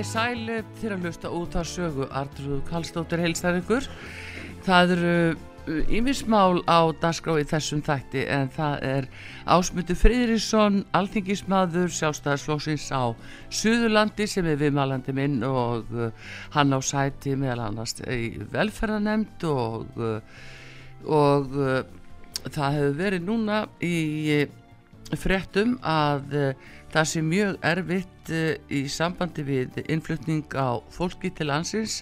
Komið þið sæli til að hlusta út á sögu Artrúð Karlsdóttir heilstar ykkur. Það eru yfirsmál á dagskrá í þessum þætti en það er Ásmutur Friðrisson, alþingismadur sjálfstæðarslósins á Suðurlandi sem er viðmalandi minn og uh, hann á sæti meðal annars í velferðanemnd og, uh, og uh, það hefur verið núna í fréttum að það sé mjög erfitt í sambandi við innflutning á fólki til landsins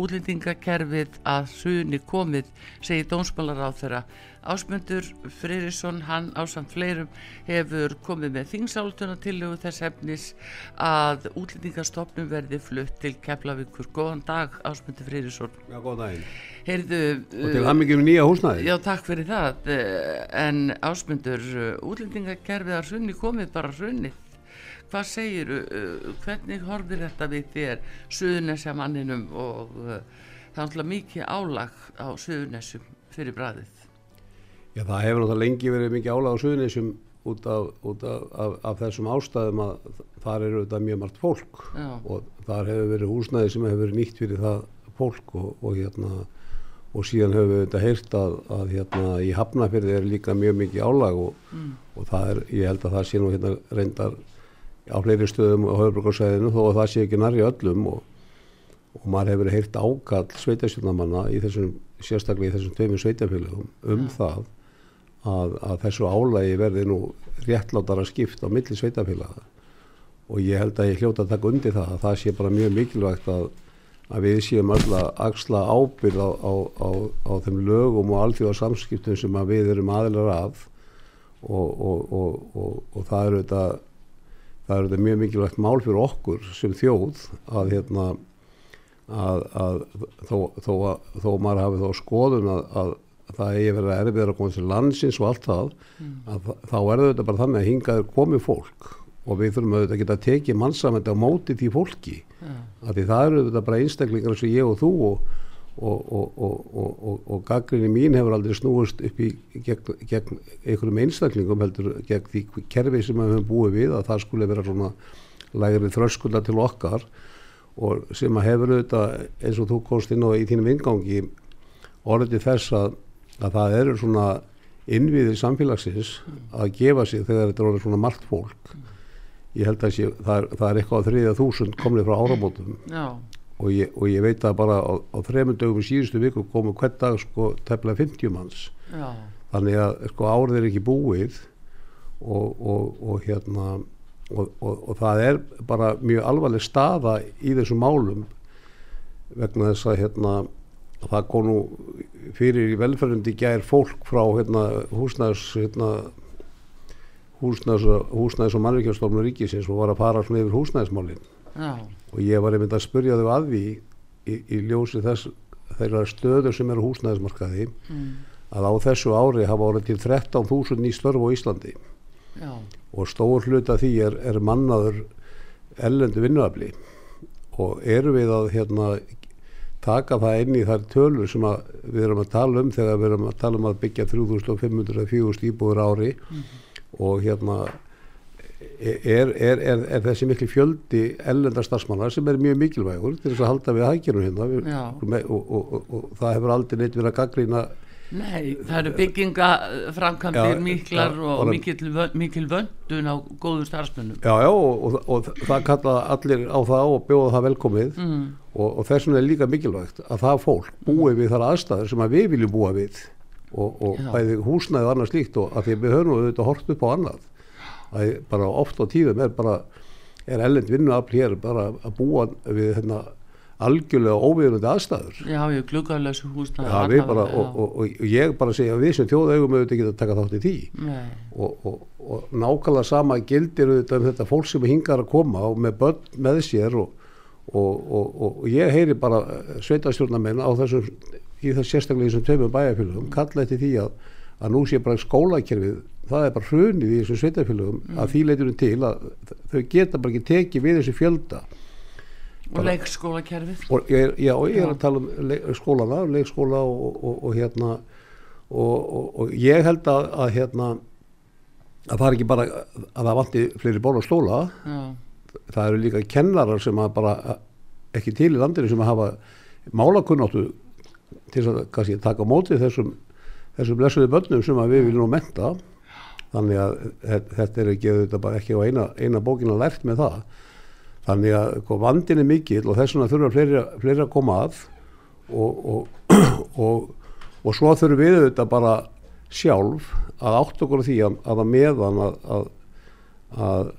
útlendingakerfið að suðunni komið, segir dónsmálar á þeirra. Ásmundur Freyrisson, hann á samt fleirum hefur komið með þingsálduna tillögu þess hefnis að útlendingastofnum verði flutt til Keflavíkur. Góðan dag Ásmundur Freyrisson. Já, góðan daginn. Heyrðu, og til hamingjum nýja húsnæði. Já, takk fyrir það. En Ásmundur, útlendingakerfið að sunni komið bara sunnið hvað segir, uh, hvernig horfir þetta við þér suðunesja manninum og uh, það er alltaf mikið álag á suðunessum fyrir bræðið Já það hefur náttúrulega lengi verið mikið álag á suðunessum út, af, út af, af, af þessum ástæðum að þar eru þetta mjög margt fólk Já. og þar hefur verið húsnæði sem hefur verið nýtt fyrir það fólk og, og hérna og síðan höfum við þetta heyrt að, að hérna í Hafnafjörði er líka mjög mikið álag og, mm. og það er, ég held að það sé nú hérna reyndar á fleiri stöðum á höfbrukarsæðinu þó að það sé ekki nærri öllum og, og maður hefur heirt ákall sveitastjórnamanna í þessum sérstaklega í þessum tveimur sveitafélagum um ja. það að, að þessu álægi verði nú réttlátara skipt á milli sveitafélaga og ég held að ég hljóta að taka undir það að það sé bara mjög mikilvægt að, að við séum alltaf axla ábyrð á, á, á, á þeim lögum og alþjóðarsamskiptum sem við erum aðlar af og, og, og það eru þetta það er þetta mjög mikilvægt mál fyrir okkur sem þjóð að hérna að, að þó, þó, að, þó maður hafi þá skoðun að, að það eigi verið erfiðar að koma til landsins og allt það mm. að þá er þetta bara þannig að hingaður komi fólk og við þurfum auðvitað að geta tekið mannsamöndi á móti því fólki yeah. að því það eru þetta bara einstaklingar eins og ég og þú og og, og, og gaggrinni mín hefur aldrei snúist upp í gegn, gegn einhverjum einstaklingum heldur gegn því kerfi sem við höfum búið við að það skulle vera svona lægri þröskulda til okkar og sem að hefur auðvitað eins og þú komst inn á í þínum ingangi orðið þess að, að það eru svona innviðir samfélagsins að gefa sig þegar þetta er svona margt fólk. Ég held að sé, það, er, það er eitthvað þriðja þúsund komlið frá áramótum. Já og ég, og ég veit að bara á, á þremund dögum í síðustu viku komu hvern dag sko tefnilega 50 manns Já. þannig að sko árið er ekki búið og, og, og hérna og það er bara mjög alvarleg staða í þessum málum vegna þess að hérna það kom nú fyrir í velferðundi gær fólk frá hérna húsnæðs hérna húsnæðs, húsnæðs og mannvíkjastofnur ríkisins og var að fara svona yfir húsnæðismálinn Já. Og ég var einmitt að spurja þau að því í, í ljósi þess þeirra stöður sem eru húsnæðismarkaði mm. að á þessu ári hafa orðið til 13.000 ný störf á Íslandi Já. og stór hluta því er, er mannaður ellendu vinnuafli og eru við að hérna, taka það inn í þær tölur sem við erum að tala um þegar við erum að tala um að byggja 3500-4000 íbúður ári mm. og hérna er, er, er, er þessi miklu fjöldi ellendar starfsmannar sem er mjög mikilvægur til þess að halda við hækjunum hérna. Og, og, og, og það hefur aldrei neitt verið að gaggrína Nei, það eru byggingaframkantir miklar ja, og mikil, mikil vöndun á góðum starfsmennum Já, já, og það kalla allir á það og bjóða það velkomið. Mm. og þess vegna er líka mikilvægt að það fólk búi við þar aðstæður sem að við viljum búa við og bæði húsnæði og annað slíkt og að því við höfum auðvitað hort upp á annað að bara oft á tíðum er bara er ellend vinnuafl hér bara að búa við hérna, algjörlega óviðunandi aðstæður. Já, ég gluggalösu húsna Já, við bara, og, og, og ég bara segja við sem þjóðaugum auðvitað að taka þátt í því. Og, og nákvæmlega sama gildir auðvitað um þetta fólk sem hingar að koma og með börn með sér og ég heyri bara sveitastjórnamenn á þessum í þess sérstaklega þessum tveimum bæjarfélagum kalla eftir því að, að nú sé bara skólakerfið það er bara hrunið í þessum sveitafélagum mm. að því leitunum til að þau geta bara ekki tekið við þessu fjölda og leikskólakerfið og ég, já, ég er að tala um leik, skólana, leikskóla og, og, og hérna og, og ég held að, að hérna að það er ekki bara að það vanti fleiri ból og stóla já. það eru líka kennarar sem að bara ekki til í landinu sem að hafa málakunnáttu til að kannski taka móti þessum þessum lesuði börnum sem við viljum menta þannig að þetta er ekki, ekki á eina, eina bókina lært með það. Þannig að sko, vandin er mikill og þess vegna þurfa fleiri, fleiri að koma að og, og, og, og svo þurfum við auðvitað bara sjálf að átt okkur því að, að meðan að, að, að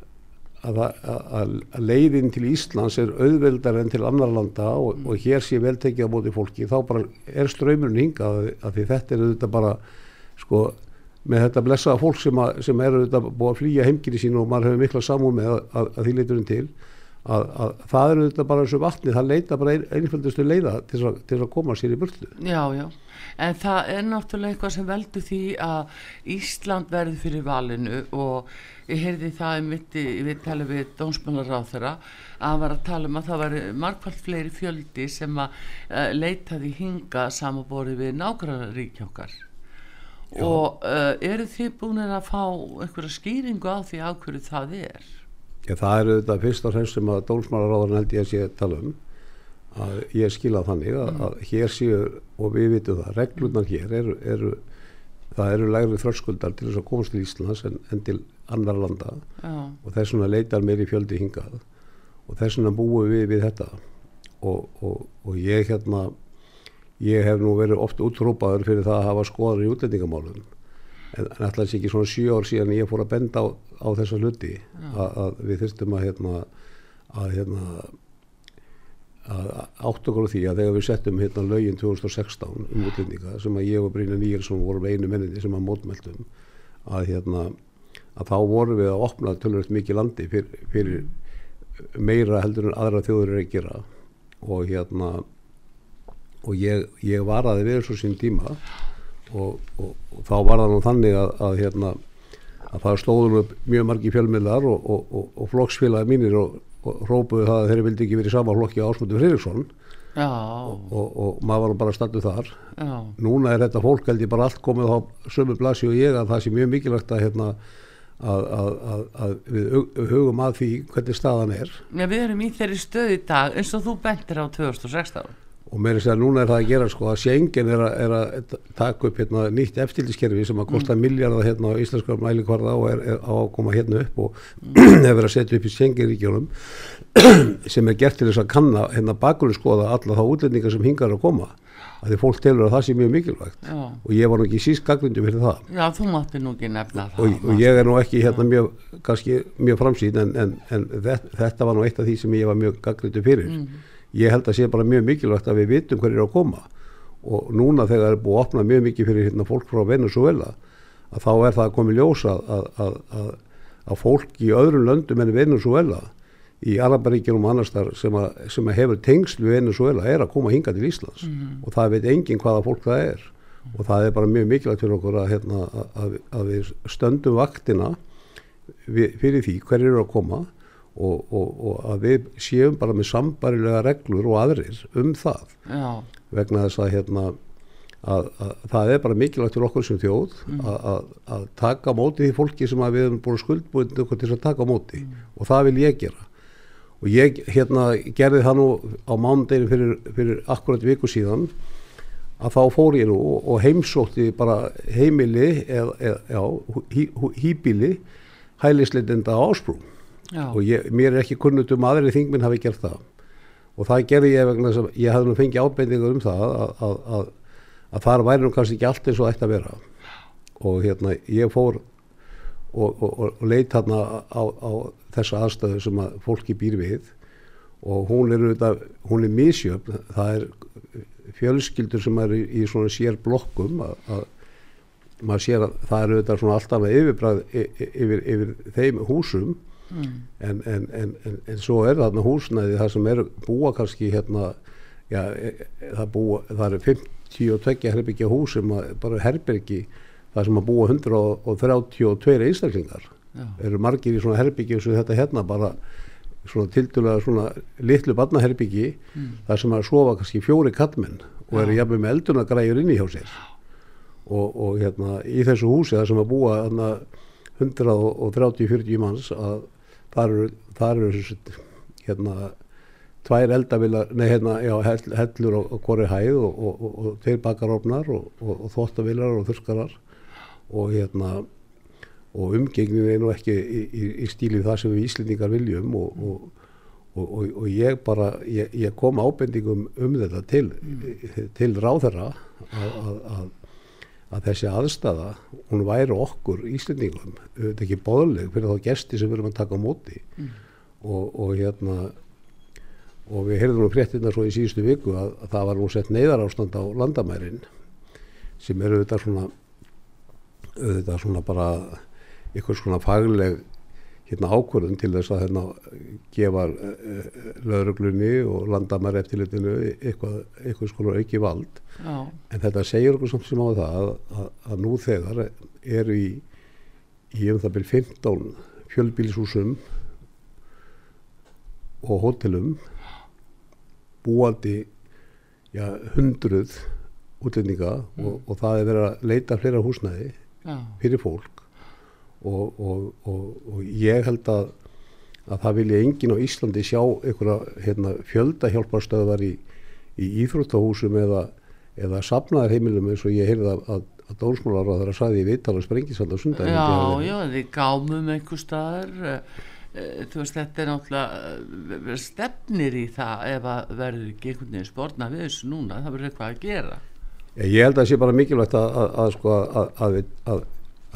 leiðin til Íslands er auðveldar enn til annar landa og hér sé veltekið á móti fólki þá bara er ströymurinn hingað að því þetta er auðvitað bara sko með þetta blessaða fólk sem, sem er auðvitað búið að flýja heimkynni sín og maður hefur mikla samúð með að því leiturinn til að, að það eru þetta bara eins og vatni það leita bara ein, einföldustu leiða til að, til að koma sér í burtu. Já, já, en það er náttúrulega eitthvað sem veldur því að Ísland verður fyrir valinu og ég heyrði það í mitti við tala við þeirra að var að tala um að það var margfald fleiri fjöldi sem að uh, leitaði hinga samanborið við nákvæmlega ríkjókar og uh, eru þið búin að fá einhverja skýringu á því á hverju það er? Já, það eru þetta fyrst og fremst sem að dólsmálaráðan held ég að sé tala um að ég skilað þannig að, að hér séu og við vitum það, reglunar hér eru, eru það eru lægri þröskuldar til þess að komast til Íslands en, en til annar landa. Já. og þess vegna leitar mér í fjöldi hingað. Og þess vegna búum við við þetta. Og, og, og ég hérna ég hef nú verið oft útrópaður fyrir það að hafa skoðar í útlendingamálum en, alltaf ekki svona sjö ár síðan ég fór að benda á, á þessa hluti að, að við þurftum að hérna, að hérna að átt okkur á því að þegar við settum hérna lögin 2016 um útlendinga sem að ég og Brynja Nýjarsson vorum einu menninni sem að mótmeldum að hérna að þá vorum við að opna tölvöld mikið landi fyrir, fyrir meira heldur en aðra þjóður er að gera. Og hérna og ég, ég var að þið verið svo sín tíma og, og, og þá var það nú þannig að, að, hérna, að það stóður upp mjög margi fjölmiðlar og, og flokksfélagi mínir og rópuðu það að þeirri vildi ekki verið í sama flokki ásmutu Friðriksson. Og maður var bara standuð þar. Já. núna er þetta fólk held ég bara allt komið á sömu blasi og ég að það sé mjög mikilvægt að hérna Að, að, að við hugum að því hvernig staðan er. Já, við erum í þeirri stöð í dag eins og þú bentir á 2016 og með þess að núna er það að gera sko að Schengen er er að taka upp hérna, nýtt eftirlískerfi sem að kosta mm. miljardar hérna á íslenskar mælikvarða og er, er á að koma hérna upp og mm. hefur að setja upp í Schengen-ríkjónum sem er gert til þess að kanna hérna bakulur skoða alla þá útlendingar sem hingar að koma að því fólk telur að það sé mjög mikilvægt Já. og ég var nú ekki síst gaggrindu fyrir það Já, þú mátti nú ekki nefna það og, og ég er nú ekki hérna mjög mjög framsýn en, en, en þetta, var nú eitt af því sem ég var mjög gaggrindu fyrir mm ég held að sé bara mjög mikilvægt að við vitum hverju er að koma. Og núna þegar það er búið að opna mjög mikið fyrir hérna, fólk frá Venezuela að þá er það að komi ljósa að, að, að, að fólk í öðrum löndum en Venezuela í Araparíkjum og annars þar sem, sem hefur tengslu Venezuela er að koma hinga til Íslands. Mm -hmm. og það veit engin hvaða fólk það er. Og það er bara mjög mikilvægt fyrir okkur að, hérna, að við stöndum vaktina fyrir því hverju eru að koma og, og, og að við séum bara með sambarilega reglur og aðrir um það Já. vegna þess að hérna að, að það er bara mikilvægt til okkur sem þjóð mm. að, að taka móti því fólki sem við erum búin skuldbúin til að taka móti mm. og það vil ég gera og ég hérna gerði það nú á mánudeginu fyrir, fyrir akkurat viku síðan að þá fór ég nú og heimsótti bara heimili eða, eða já, hí, híbili hælisleitenda ásprú Já. og ég, mér er ekki kunnut um aðri þingminn hafi gert það. Og það gerði ég vegna sem ég hafði nú fengið ábendingar um það að, að, að, að þar væri nú kannski ekki allt eins og ætti að vera. Og hérna ég fór og, og, og leitt hérna á, á þessa aðstöðu sem að fólki býr við. Og hún er auðvitað, hún er misjöfn, það er fjölskyldur sem er í, í svona sér blokkum að, að maður sér að það er auðvitað svona alltaf yfirbræð yfir, yfir, yfir þeim húsum mm. en, en, en, en svo er þarna húsnæði það sem er búa kannski hérna já, e, e, það, búa, það er 52 herbyggja hús sem bara herbyggi það sem að búa 132 einstaklingar já. eru margir í svona herbyggi eins og þetta hérna bara svona tildulega svona litlu barnaherbyggi mm. þar sem að sofa kannski fjóri kallmenn og eru jafnveg með eldunagræjur inn í hjá sér og, og hérna í þessu húsi þar sem að búa hérna 130-40 manns að þar eru, þar eru hérna tvær eldavilar, nei hérna já, hellur og hvori hæð og, og, og þeir bakarófnar og þóttavilar og þurskarar og hérna og umgengnin er nú ekki í, í, í stílið það sem við Íslendingar viljum og, og, og, og ég bara ég, ég kom ábendingum um þetta til, mm. til ráðherra að, að, þessi aðstæða hún væri okkur Íslendingum þetta ekki bóðleg fyrir þá gesti sem við erum að taka á móti mm. og hérna og við heyrðum nú fréttina svo í síðustu viku að, að það var nú sett neyðar ástand á landamærin sem eru þetta svona þetta svona bara eitthvað svona fagleg hérna ákvörðun til þess að hérna gefa eh, eh, löðruglunni og landamæri eftirlitinu eitthvað, eitthvað svona auki vald Já. en þetta segir okkur samt sem á það að, að, að nú þegar eru í, í um það byrjum 15 fjölbílishúsum og hótelum búandi já, hundruð útlendinga mm. og, og það er verið að leita flera húsnæði já. fyrir fólk og, og, og ég held að, að það vilja engin á Íslandi sjá einhverja hérna, fjöldahjálparstöðvar í, í íþróttahúsum eða, eða safnaðarheimilum eins og ég heyrði að, að, að dónsmálar að að saði í viðtala sprengisald á sundag Já, já, þið gámum einhver staðar eh, eh, þú veist, þetta er náttúrulega eh, stefnir í það ef að verður ekki einhvern veginn spórna við þessu núna, það verður eitthvað að gera. Ég held að það sé bara mikilvægt að sko, að að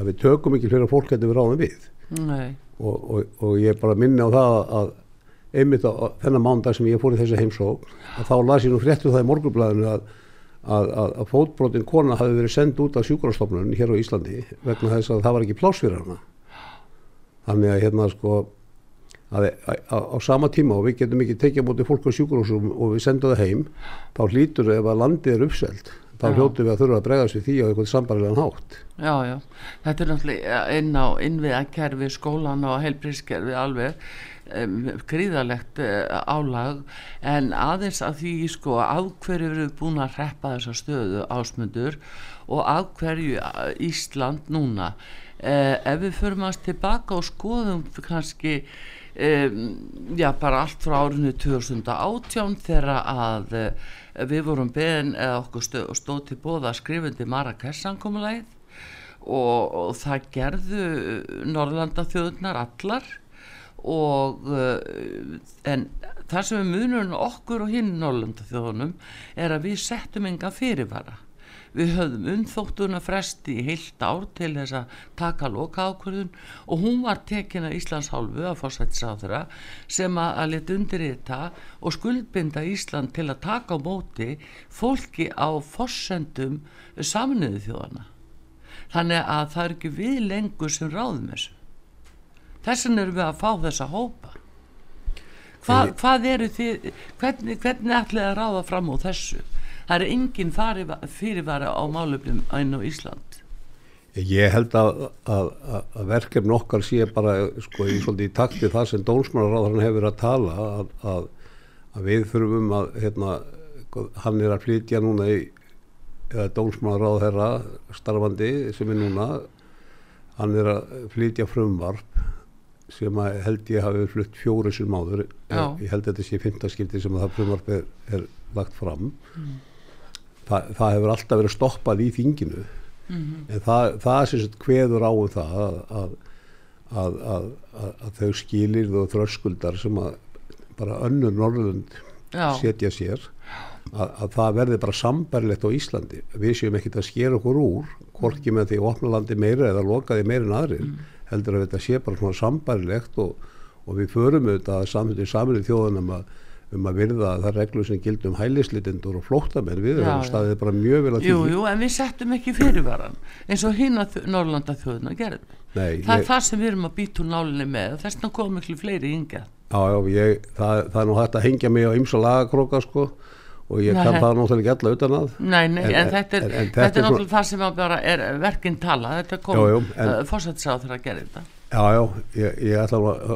við tökum ekki fyrir fólk að við ráðum við. Og, og, og ég bara minni á það að einmitt á þennan mándag sem ég fór í þessu heimsók að þá las ég nú fréttu það í morgunblæðinu að, að, að, að fótbrotin kona hafi verið sendt út af sjúkrarstofnun hér á Íslandi vegna þess að það var ekki pláss fyrir hana. Þannig að hérna sko að á sama tíma og við getum ekki tekið mútið fólk á sjúkrarstofnum og við sendum það heim þá hlýtur þau ef að landið er uppselt þá hljótu við að þurfa að bregast við því á einhvern sambarilegan hátt. Já, já, þetta er náttúrulega inn á innviðakerfi, skólan og heilbrískerfi alveg um, gríðalegt uh, álag. En aðeins að því sko af hverju við erum búin að reppa þessa stöðu ásmundur og af hverju Ísland núna? Uh, ef við förum að tilbaka og skoðum kannski um, já, bara allt frá árinu 2018 þegar að uh, við vorum beðin eða okkur stóð, stóð til bóða skrifundi Marrakes samkomulæð og, og það gerðu Norrlanda þjóðunar allar og uh, en það sem við munum okkur og hinn Norrlanda þjóðunum er að við settum enga fyrirvara við höfðum umþóttuna fresti í heilt ár til þess að taka loka ákvörðun og hún var tekin að Íslands hálfu að fórsættisáðura sem að, að leta undir þetta og skuldbinda Ísland til að taka á móti fólki á fórsendum saminuðu þjóðana þannig að það er ekki við lengur sem ráðum þessu. Þessin eru við að fá þessa hópa. Hva, hvað eru þið hvernig, hvernig ætlaði að ráða fram á þessu það er enginn fyrirvara á málöfnum einn á Ísland. Ég held að, að, að verkefn okkar sé bara sko í svolítið takti það sem dónsmálaráðan hefur að tala að, að við þurfum að hérna, hann er að flytja núna í eða dónsmálaráð herra starfandi sem er núna hann er að flytja frumvarp sem að held ég hafi flutt fjóri sem áður, ég held að þetta sé fymtaskildi sem að það frumvarp er, er lagt fram. Mm það, það hefur alltaf verið stoppað í þinginu mm -hmm. en það, það sem sagt hveður á um það að, að, að, að þau skilir og þröskuldar sem að bara önnur Norrlund setja sér að það verði bara sambarilegt á Íslandi við séum ekki að skera okkur úr hvorki með því að opna landi meira eða loka því meira en aðrir mm. heldur að þetta sé bara svona sambarilegt og, og við förum auðvitað að samfélagi saminni þjóðunum að um að virða það reglu sem gildum hælislitindur og flóttamenn. Við erum staðið bara mjög vel að því. Jú, jú, en við settum ekki fyrirvaran eins og hinn að Norrlanda þjóðuna gerðum Nei, það ég, er það sem við erum að býta úr nálinni með og þess vegna komum miklu fleiri yngjað Já, já, ég, það, það er nú hægt að hengja mig á ymsa lagakróka sko og ég kann það náttúrulega ekki alla utan að. Nei, nei, en, en þetta er, en, en þetta er náttúrulega það sem bara er verkinn tala. Þetta kom, uh, fórsættisáð þegar að gera þetta Já, já, ég, ég ætla að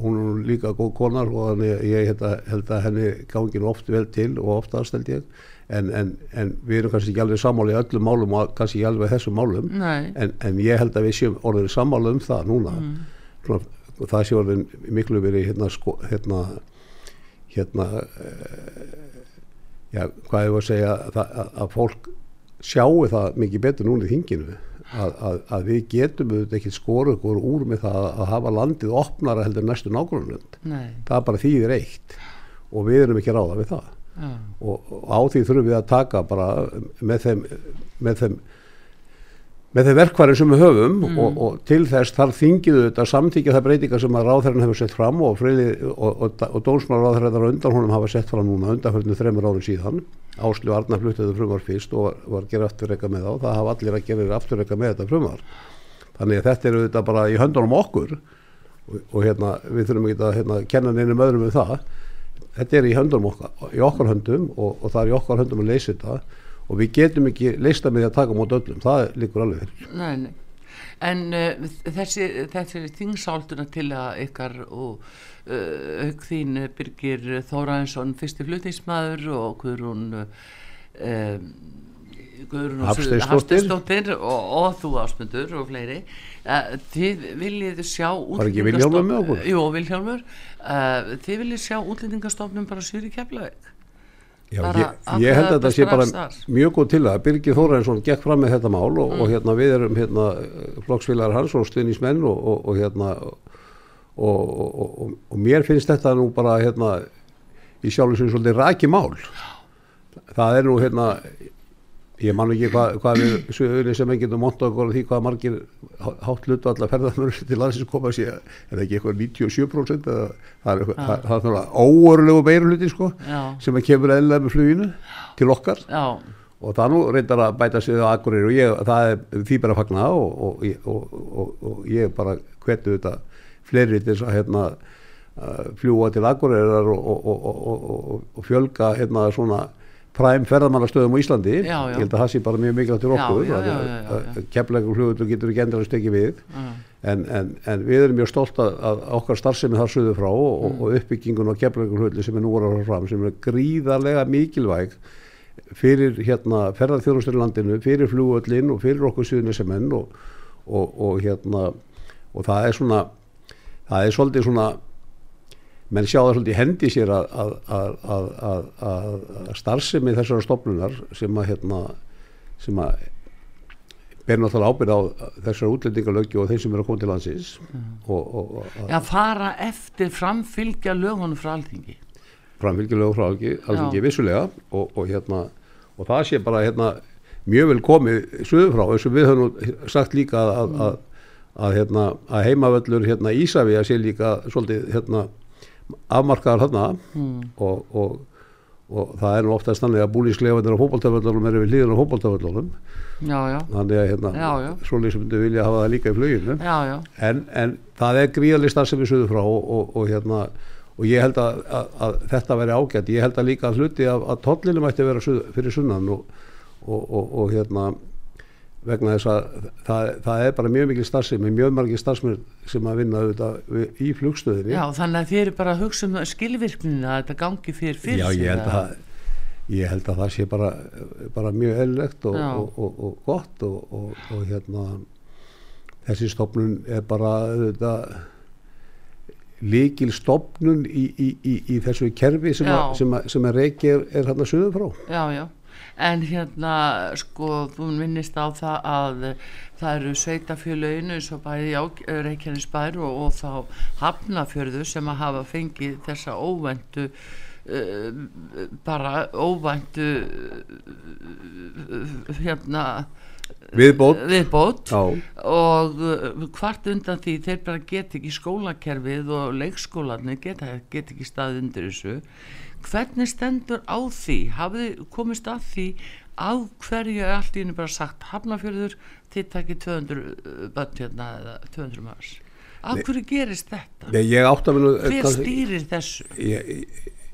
hún er líka góð konar og þannig ég held að, held að henni gangin oft vel til og oft aðstæld ég. En, en, en við erum kannski ekki alveg sammáli í öllum málum og kannski ekki alveg þessum málum. En ég held að við séum orðin sammáli um það núna. Mm. Svona, það sé orðin miklu verið hérna, sko, hérna hérna uh, já, hvað ég var að segja að, að, að fólk sjáu það mikið betur núna í þinginu að, að, að við getum auðvitað ekki skoru okkur úr með það að hafa landið opnara heldur næstu nákvæmlund það er bara þýðir eitt og við erum ekki ráða við það. Og, og á því þurfum við að taka bara með þeim með þeim með þeim verkværi sem við höfum mm. og, og til þess þarf þingiðu þetta samtíkja það breytingar sem að ráðherran hefur sett fram og, og, og dónsmálar ráðherran undan honum hafa sett fram núna undanfjörnum þreymur árið síðan. Áslu Arna fluttiði frumvar fyrst og var að gera afturreika með þá. Það hafa allir að gera afturreika með þetta frumvar þannig að þetta eru þetta bara í höndunum okkur og hérna við þurfum ekki að hérna, kenna neinum öðrum við það. Þetta er í höndunum okkar í okkar höndum og það er í okkar höndum að leysa þetta og við getum ekki leista með að taka mot öllum, það líkur alveg fyrir. Nei, nei. En uh, þessi, þessi þingsálduna til að ykkar og uh, auk þín byrgir Þóraðinsson fyrsti flutningsmaður og Guðrún uh, Guðrún Hafstistóttir og, og þú ásmundur og fleiri þið viljið sjá Var ekki Viljálmur með okkur? Jú, Viljálmur þið viljið sjá útlendingastofnum bara sýri keflaug Já, ég, ég held að þetta sé bara þar. mjög góð til það. Birgir Þórainsson gekk fram með þetta mál og, mm. og hérna við erum hérna flokksfélagar hans og stuðnismenn og, og, og hérna og mér finnst þetta nú bara hérna í sjálf og sér svolítið ræki mál. Það er nú hérna ég man ekki hvað hva við sögurinn sem ekki getur monta okkur því hvað margir hátt hlutu allar ferðarmörður til landsins koma sér, er það ekki eitthvað 97% eða það er eitthvað óorulegu beiruluti sko Já. sem kemur eðlega með fluginu til okkar Já. og það nú reyndar að bæta sig á akkurir og ég, það er því bara að fagna og, og, og, og ég bara hvetu þetta fleiri til að hérna, fljúa til akkurir og fjölga hérna svona præm ferðamannastöðum á Íslandi já, já. ég held að það sé bara mjög mikilvægt til okkur kemlegur hlugur getur ekki endur að stekja við en, en, en við erum mjög stolt að, að okkar starfsemi þar sögðu frá og, mm. og uppbyggingun og kemlegur hlugur sem er nú að fram sem er gríðarlega mikilvæg fyrir hérna ferðarþjóðustur í landinu, fyrir flugöllin og fyrir okkur suðunisemenn og, og, og hérna og það er svona það er svolítið svona menn sjá það svolítið hendi sér að, að, að, að starfsemi þessara stofnunar sem að hérna, sem að ber náttúrulega ábyrð á þessara útlendingalögju og þeim sem eru að koma til landsins. Og, og, og, Já, fara eftir framfylgja lögunum frá alþingi. Framfylgja lögunum frá alþingi, alþingi vissulega. Og hérna og það sé bara hérna mjög vel komið söðu frá. Eins og við höfum sagt líka að mm. hérna, að heimavöllur hérna að sé líka svolítið hérna afmarkaðar þarna mm. og, og, og það er nú ofta stannlega að búlísklefandir á fókbaltaföllunum er við hlýðan á fókbaltaföllunum þannig að hérna svolítið sem þau vilja hafa það líka í fluginu. En, en það er gríðalist það sem við sögum frá og, og hérna og ég held að, að, að þetta veri ágætt. Ég held að líka að hluti að, að tóllinu mætti vera fyrir sunnan og hérna vegna þess að það, það er bara mjög mikil starfsemi, mjög margir starfsmenn sem að vinna auðvitað í flugstöðinni. Já, þannig að þið eru bara að hugsa um skilvirkninu að þetta gangi fyrir fyrir Já, ég held að, ég held að það sé bara, bara mjög eðlilegt og, og, og, og gott og hérna þessi stopnun er bara auðvitað líkil stopnun í, í, í, í þessu kerfi sem, a, sem, a, sem að reykja er, er hérna söðu frá. Já, já en hérna sko þú minnist á það að það eru sveitafjölaun eins og bæði á Reykjanesbær og, og þá Hafnafjörðu sem að hafa fengið þessa óvendu uh, bara óvendu uh, hérna viðbót, viðbót. Og uh, hvart undan því þeir bara get ekki skólakerfið og leikskólanir get, get ekki stað undir þessu hvernig stendur á því hafið komist að því á hverju er allt í henni bara sagt hafnafjörður þið takkir 200 bönn hérna eða 200 mars af hverju gerist þetta? Nei, hver stýrir þessu? Ég,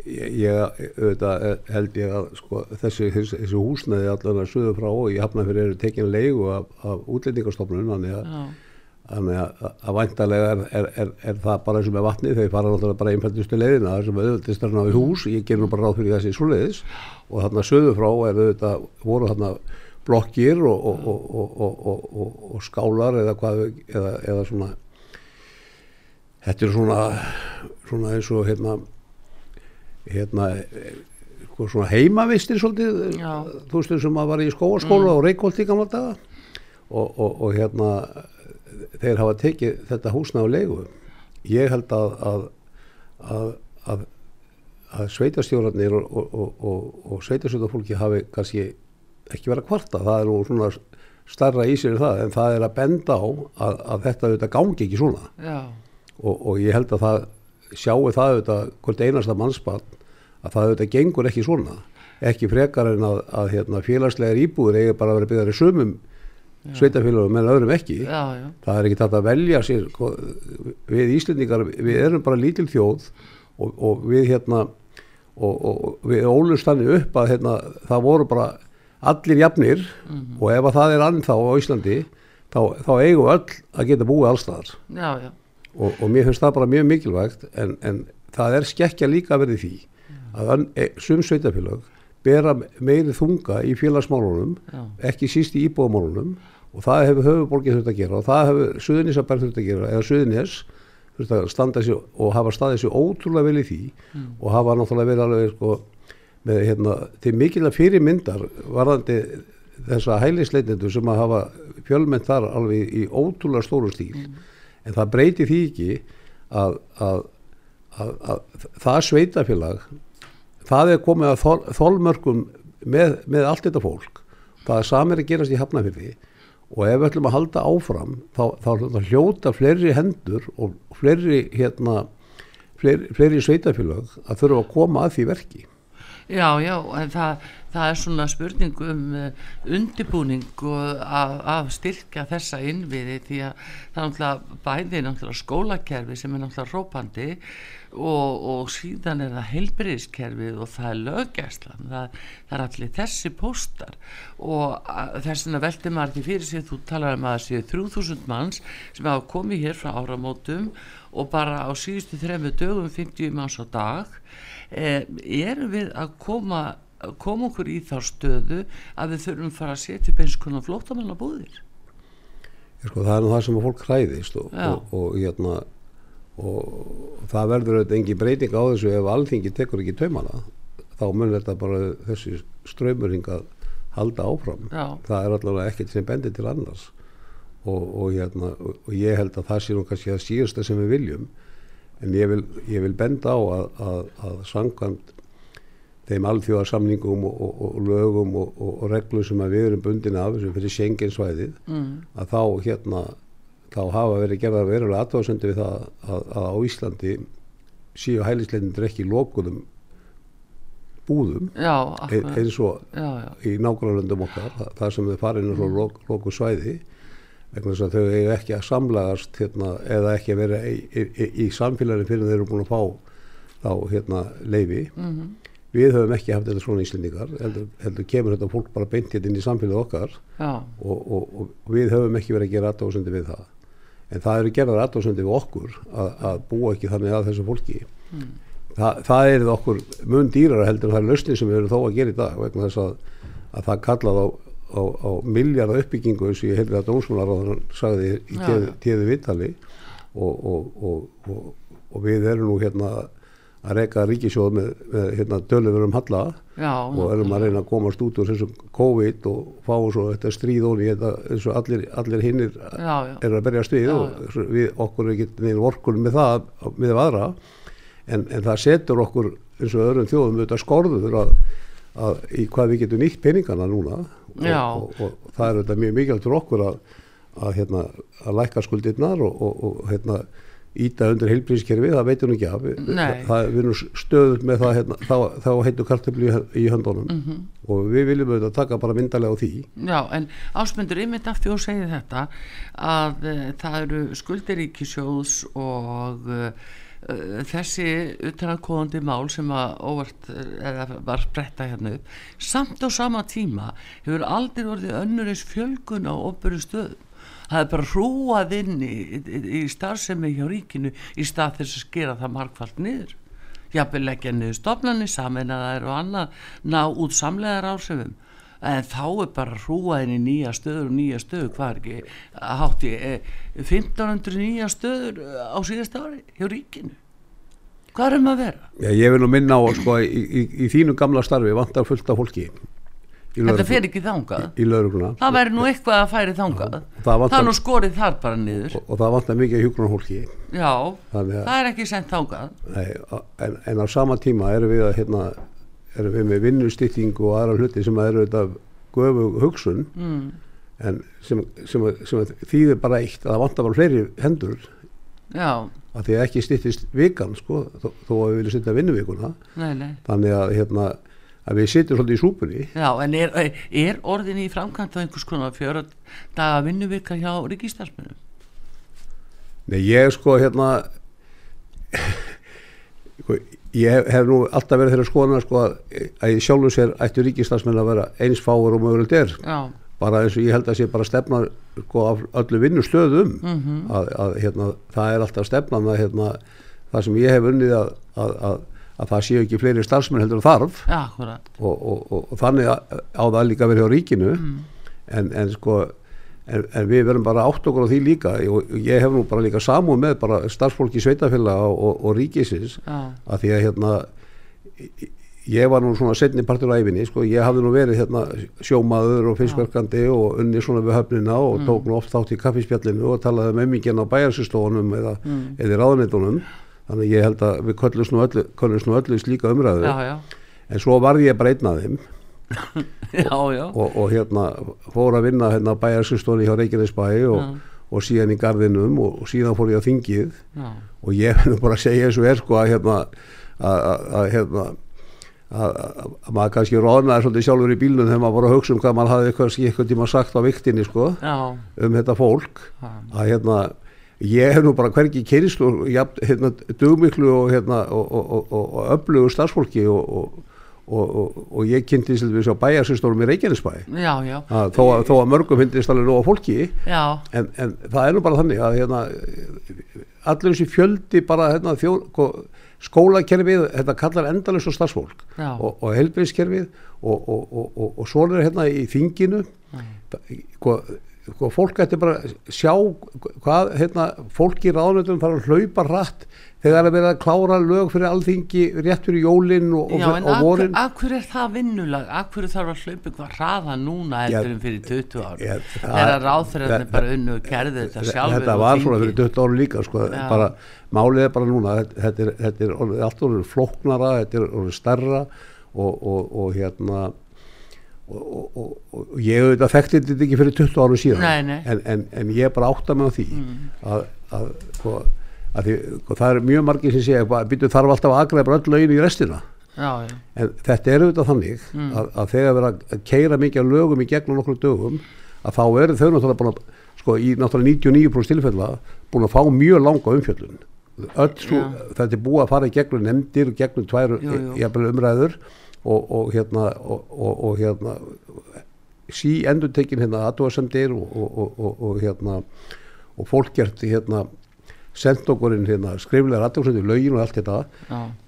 ég, ég auðvitað, held ég að sko, þessi, þessi, þessi húsnaði allan að suðu frá og ég hafna fyrir eru tekinu leigu af, af útlendingarstofnun þannig að, að, að væntalega er, er, er, er það bara eins og með vatni þegar fara náttúrulega bara einfældustu leiðina þessum auðvitaðist er náðu hús, ég ger nú bara ráð fyrir þessi svoleiðis og þarna suðu frá er auðvitað voru þarna blokkir og, og, og, og skálar eða, hvað, eða, eða svona þetta er svona, svona eins og hérna hérna sko, svona heimavistir svolítið Já. þú veist sem að var í skóaskóla mm. og Reykjólt í gamla daga og, og, og hérna þeir hafa tekið þetta húsna á leigu. Ég held að að, að, að, að sveitastjórnarnir og, og sveitastjórnarfólki hafi kannski ekki verið að kvarta. Það er nú svona starra í sér það en það er að benda á að þetta auðvitað gangi ekki svona. Og ég held að það sjáu það auðvitað hvort einasta mannspann að það auðvitað gengur ekki svona. Ekki frekar en að, að hérna, félagslegar íbúður eigi bara að vera byggðar í sumum sveitafélagum en öðrum ekki já, já. það er ekki tætt að velja sér sko, við Íslendingar, við erum bara lítil þjóð og, og við hérna og, og við ólust þannig upp að hérna, það voru bara allir jafnir mm -hmm. og ef að það er annað þá á Íslandi þá, þá eigum öll að geta búið allstaðar og, og mér finnst það bara mjög mikilvægt en, en það er skekkja líka verið því að e, sum sveitafélag bera meiri þunga í félagsmálunum Já. ekki síst í íbúðamálunum og það hefur höfuborgið þurft að gera og það hefur Suðunísabær þurft að gera eða Suðunías þurft að standa sér og hafa staðið sér ótrúlega vel í því mm. og hafa náttúrulega verið alveg sko, með hérna, til mikilvæg fyrirmyndar varðandi þessa hælisleitindu sem að hafa fjölmenn þar alveg í ótrúlega stóru stíl mm. en það breyti því ekki að, að, að, að það sveitafélag það er komið að þol, þolmörkum með, með allt þetta fólk það er samir að gerast í hafnafyrði og ef við ætlum að halda áfram þá, þá, þá hljóta fleiri hendur og fleiri hérna fleiri, fleiri sveitafélag að þurfa að koma að því verki. Já, já, en það, það er svona spurning um uh, undibúning að, styrkja þessa innviði því að það er náttúrulega bæði náttúrulega skólakerfi sem er náttúrulega rópandi og, og síðan er það heilbriðiskerfið og það er löggjærslan það, það er allir þessi póstar. Og þess vegna veldi maður ekki fyrir sig þú talar um að það séu 3000 manns sem hafa komið hér frá áramótum og bara á síðustu þrejum dögum 50 manns á dag. Eh, erum við að koma koma okkur í þá stöðu að við þurfum að fara að setja upp eins konar flótamanna búðir sko, það er nú það sem að fólk hræðist og, og, og, hérna, og það verður auðvitað engi breyting á þessu ef alþingi tekur ekki taumana þá mun þetta bara þessi ströymurring að halda áfram Já. það er allavega ekkert sem bendir til annars og hérna, ég held að það sé nú kannski að síðasta sem við viljum en ég vil, ég vil benda á að, að, að sangkvæmt þeim alþjóðarsamningum og, og, og lögum og, og reglum sem við erum bundin af sem fyrir Schengen-svæðið mm. að þá hérna þá hafa verið gerðar verulega aðváðsöndi við það að, að á Íslandi síu hælisleitindur ekki lókuðum búðum já, e, eins og já, já. í nákvæmlandum okkar þar sem þau farin mm. lóku svæði vegna þess að þau hefur ekki að samlagast hérna, eða ekki að vera í, í, í samfélaginu fyrir þeir eru búin að fá þá hérna leifi mm -hmm. við höfum ekki haft þetta svona íslendingar heldur, heldur kemur þetta fólk bara beint hérna inn í samfélaginu okkar og, og, og við höfum ekki verið að gera aðdóðsöndi við það en það eru gerðar aðdóðsöndi við okkur að, að búa ekki þannig að þessu fólki. Mm. Þa, það er okkur mun dýrar heldur það er lausni sem við erum þó að gera í dag vegna þess að, að það kallað á á, á miljardar uppbyggingu og ég hefði að dómsmálaráðan sagði í tíðu vittali og, og, og, og við erum nú hérna að reyka ríkisjóð með, með hérna dölur um halla já, og erum að reyna að komast út úr þessum COVID og fá svo þetta stríð og þetta eins og allir, allir hinnir er að berja stríð og við okkur er ekki neina vorkun með það með aðra. En, en það setur okkur eins og öðrum þjóðum auðvitað skorður að, að í hvað við getum nýtt peningana núna. Og, og það er þetta mjög mikilvægt fyrir okkur að, að, hérna, að læka skuldirnar og hérna íta undir heilbríðskerfi, það veitum við ekki af. Það, við erum stöðut með það hérna, þá, þá heitum kartabli í höndunum. Mm -hmm. og við viljum auðvitað taka bara myndalega á því. Já, en ásmundur yfir aftur og segið þetta að uh, það eru skuldiríkisjóðs og uh, þessi utanarkóðandi mál sem að óvart var spretta hérna upp samt á sama tíma hefur aldrei orðið önnurins fjölgun á ofböru stöðum það er bara hrúað inn í, í, í starfsemi hjá ríkinu í stað þess að skera það markvallt niður. Jafnveg leggja niður stofnarnir saman að það eru annað ná út samlegar ásefum en þá er bara hrúað inn í nýja stöður og nýja stöður, hvað er ekki hátt í eh, 1500 nýja stöður á síðast ári hjá ríkinu? Hvað er um að vera? Já, ég vil nú minna á sko, í, í þínu gamla starfi vantar fullt af fólki Þetta fer ekki þangað. Í, í það væri nú eitthvað að færi þangað. Það, það er nú skorið þar bara niður. Og, og það vantar mikið hjúgrunarhólki já, það er ekki sendt þangað. Nei, en, en á sama tíma erum við, að, hérna, erum við með vinnustýtting og aðra hluti sem eru þetta göfu hugsun mm. en sem, sem, sem þýðir bara eitt að það vantar bara fleiri hendur. Já. Að því að ekki stýttist vikan sko, þó, þó að við viljum stýtta vinnuvikuna. Þannig að hérna að við sitjum svolítið í súpunni Já, en er, er orðin í framkvæmt á einhvers konar fjöra daga vinnuvika hjá ríkistarsmennum? Nei, ég sko hérna ég hef nú alltaf verið þeirra skoðana sko að ég sjálfur sér ættu ríkistarsmenn að vera eins fáur og mögulegt er Já. bara eins og ég held að sé bara stefna sko öllu vinnustöðum mm -hmm. að, að hérna það er alltaf stefnan að hérna það sem ég hef unnið að, að, að að það séu ekki fleiri starfsmenn heldur þarf ja, og, og, og, og þannig á það líka verið á ríkinu mm. en, en sko en, en við verðum bara átt okkur á því líka og ég hef nú bara líka samúð með bara starfsfólki sveitafélag og ríkisins ja. að því að hérna ég var nú svona setni partur á æfinni sko, ég hafði nú verið hérna sjómaður og fiskverkandi ja. og unni svona við höfnina og mm. tók nú oft átt í kaffispjallinu og talaði með um mikið á bæjarsistofunum eða, mm. eða ráðneitunum þannig ég held að við köllumst nú öllu, köllumst nú öllu slíka umræðu. Já, já. en svo varði ég bara einn af þeim. Já, og, og hérna fór að vinna hérna bæjarskustóni hjá Reykjanesbæ og, og síðan í gardinum og, og síðan fór ég á þingið. Og ég finnum bara að segja eins og er sko að hérna að hérna að maður kannski rónaði svolítið sjálfur í bílunum þegar maður voru að hugsa um hvað maður hafði eitthvað, eitthvað tíma sagt á viktinni sko um þetta fólk. Að hérna ég hef nú bara hverki kynst og hérna, dugmiklu og, hérna, og, og, og öflugur starfsfólki og ég kynnti að bæjarsýstórum í Reykjanesbæ. Þó, þó að mörgum finnist alveg nóga fólki en, en það er nú bara þannig að hérna, allir þessi fjöldi bara hérna, þjó, skólakerfið þetta kallar endalust á starfsfólk og helbriðskerfið og svona er hérna í þinginu sko fólk ætti bara sjá hvað hérna, fólk í ráðnöndum fara að hlaupa rætt þegar það er verið að klára lög fyrir alþingi rétt fyrir jólinn og, Já, og, og vorin. Já en hverju er það vinnulag? Hverju þarf að hlaupa eitthvað hraða núna eftir um fyrir 20 ári þegar ráðferðarnir bara unnu og gerði þetta sjálfur Þetta var svona fyrir 20 ári líka sko, bara, málið er bara núna þetta er, þetta er alltaf orðið floknara þetta er orðið starra og, og hérna og, og, og ég auðvitað þekkti þetta ekki fyrir 20 áru síðan nei, nei. En, en, en ég bara átta mig á því mm. að, að, sko, að því, sko, það er mjög margir sem segja býtu þarf alltaf að aðgræða bara öll lögin í restina já, já. en þetta er auðvitað þannig mm. að, að þegar við erum að keira mikið lögum í gegnum okkur dögum að þá eru þau náttúrulega búin að sko í náttúrulega 99% tilfella búin að fá mjög langa umfjöldun öll svo, þetta er búið að fara í gegnum nefndir og gegnum tvær umræður og, og hérna og, og hérna sí endur tekin hérna aðdóðasendir og hérna og fólk gert hérna sendt okkurinn hérna skriflega aðdóðasendir lögin og allt þetta.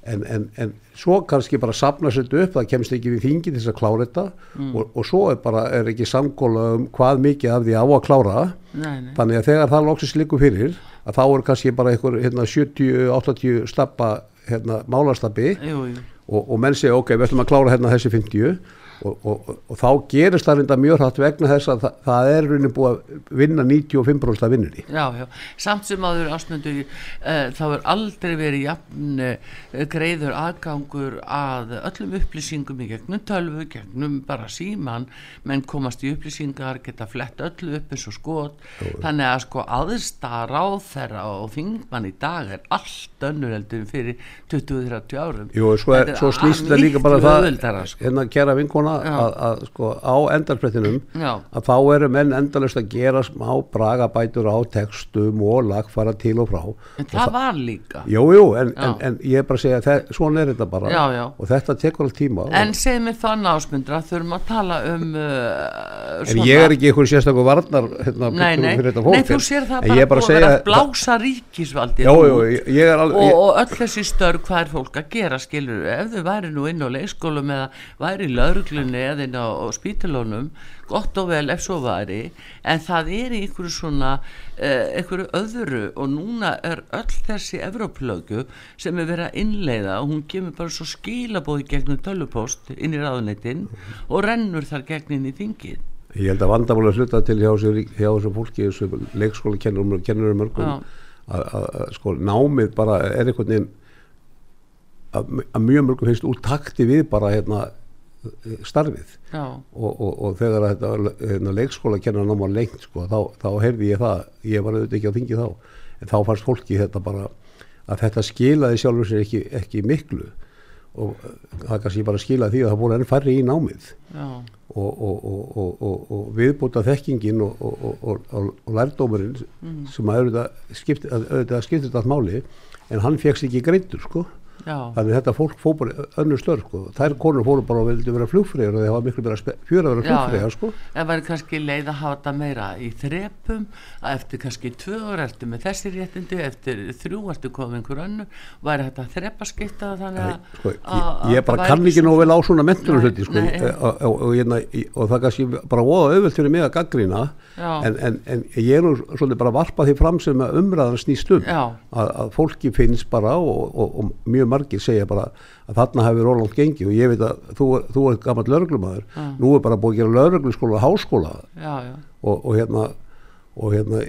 En, en, en svo kannski bara sapna sér upp það kemst ekki við þingi til þess að klára þetta mm. og, og svo er bara er ekki samkóla um hvað mikið af því á að klára. Nei, nei. þannig að þegar það lóksist líku fyrir að þá er kannski bara einhver hérna 70-80 stappa hérna málastabbi. Jú og, og menn segja ok, við ætlum að klára hérna þessi 50 og, og, og þá gerist það reynda mjög hratt vegna þess að það, það er raunin búið að vinna 95% af vinnunni. Já, já, samt sem áður ásmundur uh, eh, þá er aldrei verið jafn uh, greiður aðgangur að öllum upplýsingum í gegnum tölvu, gegnum bara síman menn komast í upplýsingar geta flett öllu upp eins og skot. Jó. þannig að sko aðstæða ráð þeirra og þingmann í dag er allt önnur heldur fyrir 20-30 árum. Jú, svo, er, svo snýst það líka bara það sko. hérna kæra vinkona að, að sko á endarsprettinum að þá eru menn endalust að gera smá bragabætur á textum og lagfara til og frá. En það, það var líka. Jújú, en, en, en ég er bara að segja að svona er þetta bara. Já, já. og þetta tekur allt tíma. En segð mér þann ásmundra þurfum að tala um uh, en ég er ekki einhvern sérstaklega varnar hérna, nei, nei, nei, þú sér það bara búið að að blása ríkisvaldi og, og öll þessi störg hvað er fólk að gera skilur, ef þau væri nú inn á leikskólum eða væri í lauruglunni eða inn á, á spítalónum gott og vel ef svo væri en það er í einhverju svona eh, einhverju öðru og núna er öll þessi Evróplögu sem er verið að innleiða og hún kemur bara svo skilabóði gegnum tölupóst inn í ráðuneytin og rennur þar gegnin í þingið. Ég held að vandamál að sluta til hjá þessu fólki, þessu leikskóla kennurum kennurum mörgum að sko námið bara er einhvern veginn að, mjög mörgum finnst úr takti við bara hérna starfið. Og, og, og þegar þetta hérna, leikskóla kennar náma lengt sko, þá, þá heyrði ég það ég var auðvitað ekki á þingi þá en þá fannst fólki þetta bara að þetta skilaði sjálfur sér ekki, ekki miklu. Og það kannski bara skilaði því að það voru enn færri í námið. Og, og viðbúta þekkingin og lærdómurinn mm. sem að auðvitað skiptir þetta allt máli en hann fegst ekki greintur sko. Þannig þetta fólk fór bara önnur störf sko. þær konur fóru bara og vildi vera flugfræðar og það var miklu meira fjöra að vera flugfræðar sko. það var kannski leið að hafa þetta meira í þrepum eftir kannski tvö orð eftir með þessi réttindi eftir þrjú eftir komið einhver önnu væri þetta þrepa skipta þannig að, sko, ég, ég bara kann ekki nóg vel á svona mentunum hluti sko, e, og, og, og, og það kannski bara voða auðvöld fyrir mig að gaggrýna en, en, en ég er nú svolítið bara varpað því fram sem umræðan snýst um. Að, að fólki finnst bara og mjög margir segja bara að þarna hefur Róland gengið og ég veit að þú, þú er gammal lauruglumadur, ja. nú er bara búið að gera laurugluskóla og háskóla já, já. Og, og hérna og hérna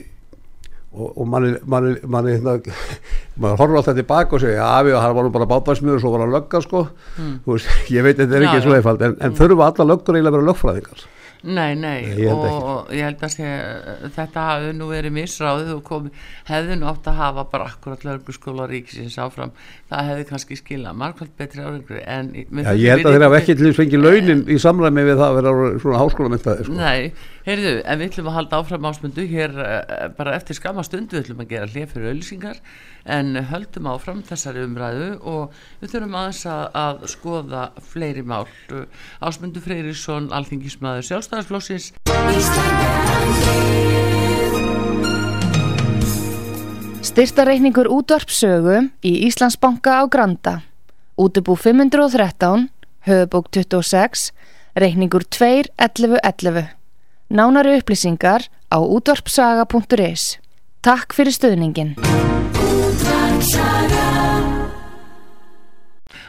og, og manni manni, manni hérna, maður horfður alltaf tilbaka og segja að við varum bara bátarsmiður og svo var að lögga sko mm. veist, ég veit að þetta er ekki svo einfald en, en mm. þurfa alla löggur eiginlega að vera lögfræðingar Nei, nei, nei ég og ég held að sé, þetta hafi nú verið misráðið og komi, hefði nú átt að hafa bara akkurat lögurskóla ríkisins áfram, það hefði kannski skilað margvært betri árengur en Já, ég held að þeir hafa ekki til þess fengið launin í samræmi við það að vera svona háskólamentaði sko. Nei, heyrðu, en við ætlum að halda áfram ásmundu hér uh, bara eftir skama stundu við ætlum að gera hlið fyrir auðlýsingar en höldum áfram þessari umræðu og við þurfum aðeins að, að skoða fleiri mál. Ásmundur Freyrisson, alþingismæður sjálfstæðarsflóksins Styrtareikningur útvarpsögu í Íslandsbanka á Granda. Útubú 513 höfubók 26 reikningur 2.11.11 Nánari upplýsingar á útvarpsaga.is Takk fyrir stöðningin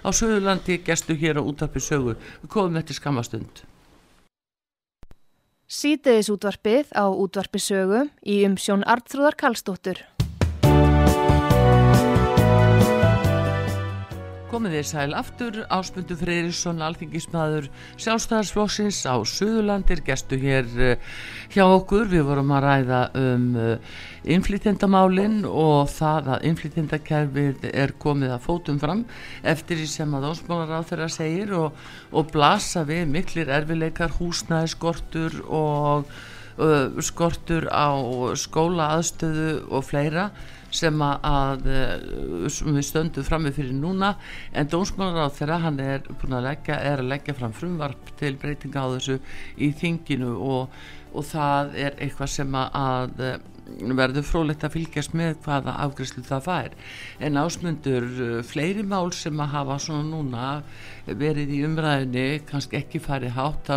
Á Suðurlandi gestu hér á útvarpi sögu. Við komum eftir skamastund Sýteðis útvarpið á útvarpi sögu í umsjón Artrúðar Kallstóttur Komið þér sæl aftur, Áspundu Freyrisson, alþingismadur sjálfstæðarsflóksins á Suðurlandir, gestu hér uh, hjá okkur. Við vorum að ræða um uh, innflytjendamálinn og það að innflytjendakerfið er komið að fótum fram eftir því sem að ósmálar á þeirra segir og, og blasa við miklir erfileikar, húsnæði, skortur og uh, skortur á skóla aðstöðu og fleira sem að sem við stöndum frammi fyrir núna. En dónsmálar á þeirra hann er að leggja, er að leggja fram frumvarp til breytinga á þessu í þinginu og, og það er eitthvað sem að verður frólægt að fylgjast með hvaða afgriðslu það fær en ásmundur fleiri mál sem að hafa svona núna verið í umræðinni kannski ekki farið hátt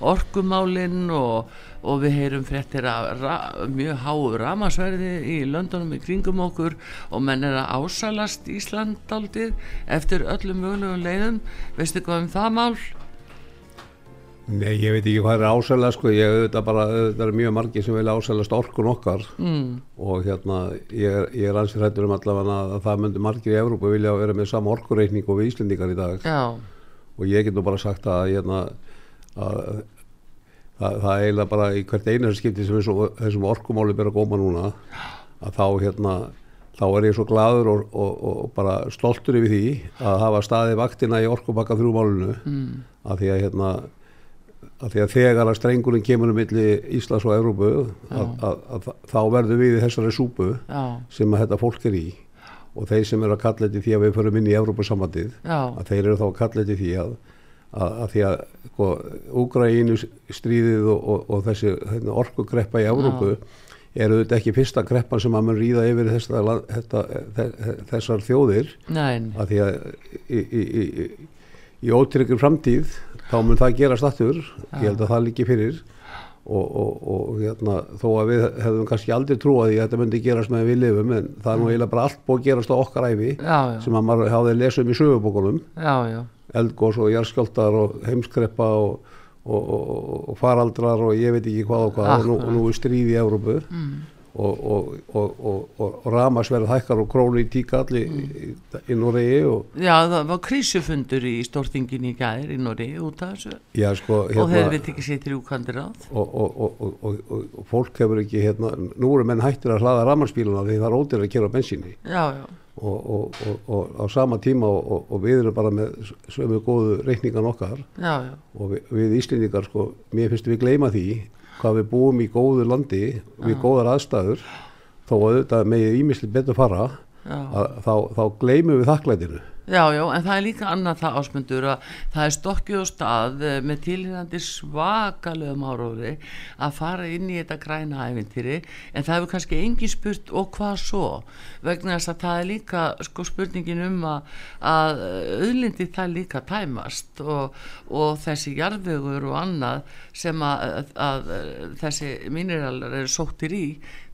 orkumálinn og og við heyrum fréttir að mjög háu ramasverði í löndunum í kringum okkur og menn er að ásalast Ísland aldrei eftir öllum mögulegum leiðum veistu hvað um það mál? Nei, ég veit ekki hvað er ásæðlega sko, ég auðvitað bara, auðvitað er mjög margi sem vilja ásæðast orkun okkar mm. og hérna ég er, ég er ansið hættur um allavega að það myndur margir í Evrópu vilja vera með sama orkureikning og við Íslendingar í dag Já. og ég get nú bara sagt að, hérna, að það, það eiginlega bara í hvert einar skipti sem þessu, þessum orkumáli byrja að góma núna að þá hérna þá er ég svo gladur og, og, og bara stoltur yfir því að hafa staði vaktina í orkubakka þrjúmálunu mm. að því að hérna að því að þegar að strengurinn kemur um milli Íslands og Európu að, að, að, þá verður við í þessari súpu Já. sem að þetta fólk er í. Og þeir sem eru að kalla þetta því að við förum inn í Európa-samandið að þeir eru þá að kalla þetta því að að því að sko, Úgræinu stríðið og, og, og þessi hérna, orkugreppa í Európu eru þetta ekki fyrsta greppan sem að mann ríða yfir þessa, þetta, þessar þjóðir. Nein. að því að í, í, í, í ótryggur framtíð þá mun það gerast aftur. Ég held að það líki fyrir. Og, og, og hérna, þó að við hefðum kannski aldrei trúið að þetta myndi gerast með við lifum en það er nú eiginlega bara allt búið að gerast á okkar æfi já, já. sem að maður hafði lesið um í sögubókunum. Eldgós og járskjöldar og heimskreppa og, og faraldrar og ég veit ekki hvað og hvað. Og nú, nú er stríð í Európu mm og, og, og, og ramasverð hækkar og krónu í tíkall í, í, Noregi Já, það var krísufundur í stórtingin í gæðir í Noregi út af þessu já, sko, hérna, og þeir veit ekki sétir úkandir á og fólk hefur ekki hérna, nú eru menn hættir að hlaða ramarspíluna því það er ótir að kera bensinni Já, já Og, og, og á sama tíma og, og við erum bara með sömu góðu reikningan okkar já, já. og við, við Íslendingar sko, mér finnst við gleyma því hvað við búum í góðu landi við ah. góðar aðstæður þó að þetta megið ímisli betur fara að, þá, þá gleymum við þakklætinu Já, já, en það er líka annað það ásmundur að það er stokkið á stað eh, með tilhengandi svakalegum áróði að fara inn í þetta græna æfintýri en það hefur kannski engi spurt og hvað svo? Vegna þess að það er líka sko spurningin um að, að auðlindi það líka tæmast og, og þessi jarðvegur og annað sem að, að, að þessi mineralar eru sóttir í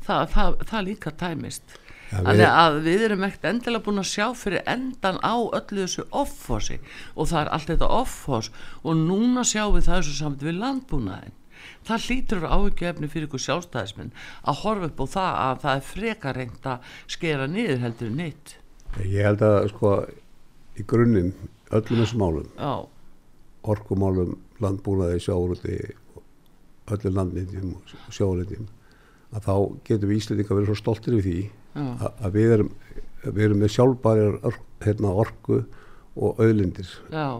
það, það, það líka tæmist Þannig að við erum ekkert endilega búin að sjá fyrir endan á öllu þessu offósi og það er allt þetta offós og núna sjáum við það þessu samt við landbúnaðin. Það hlýtur áhugjefni fyrir ykkur sjálfstæðisminn að horfa upp á það að það er freka reynd að skera niður heldur nýtt. Ég held að sko í grunninn öllum þessum málum, orkumálum, landbúnaði, sjáuröldi, öllum landnýttjum og sjáuröldjum að þá getum við Íslandika verið svo stoltir við því að við erum, við erum með sjálfbærir hérna, orku og auðlindir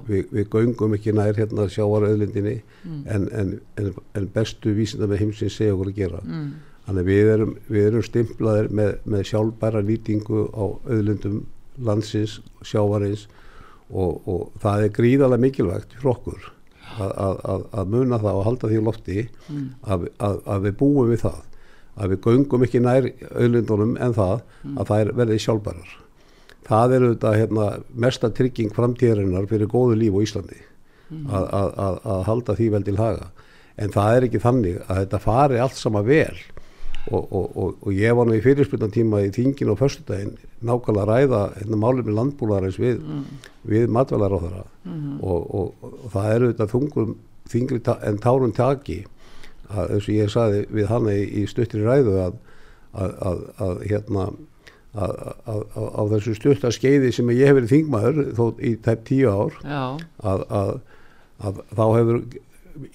Vi, við göngum ekki nær hérna sjáar auðlindinni mm. en, en, en, en bestu vísinda með heimsins segja okkur að gera mm. þannig við erum, við erum stimplaðir með, með sjálfbæra nýtingu á auðlindum landsins, sjávarins og, og það er gríðarlega mikilvægt fyrir okkur að, að, að muna það og halda því lofti mm. að, að við búum við það að við göngum ekki nær auðlindunum en það mm. að það er verið sjálfbærar. Það er auðvitað hérna, mesta trygging framtíðarinnar fyrir góðu líf á Íslandi mm. að, að, að halda því vel til haga. En það er ekki þannig að þetta fari allt sama vel og, og, og, og ég var nú í fyrirspilnan tíma í þingin og förstudaginn nákvæmlega að ræða hérna, málum í landbúlarins við, mm. við matvælar á þeirra -hmm. og það er auðvitað þungum þingri en tárun taki að eins og ég saði við hann í, í stuttri ræðu að, að, að, að hérna á þessu stutta skeiði sem ég hef verið þingmaður þó í tæp tíu ár að þá hefur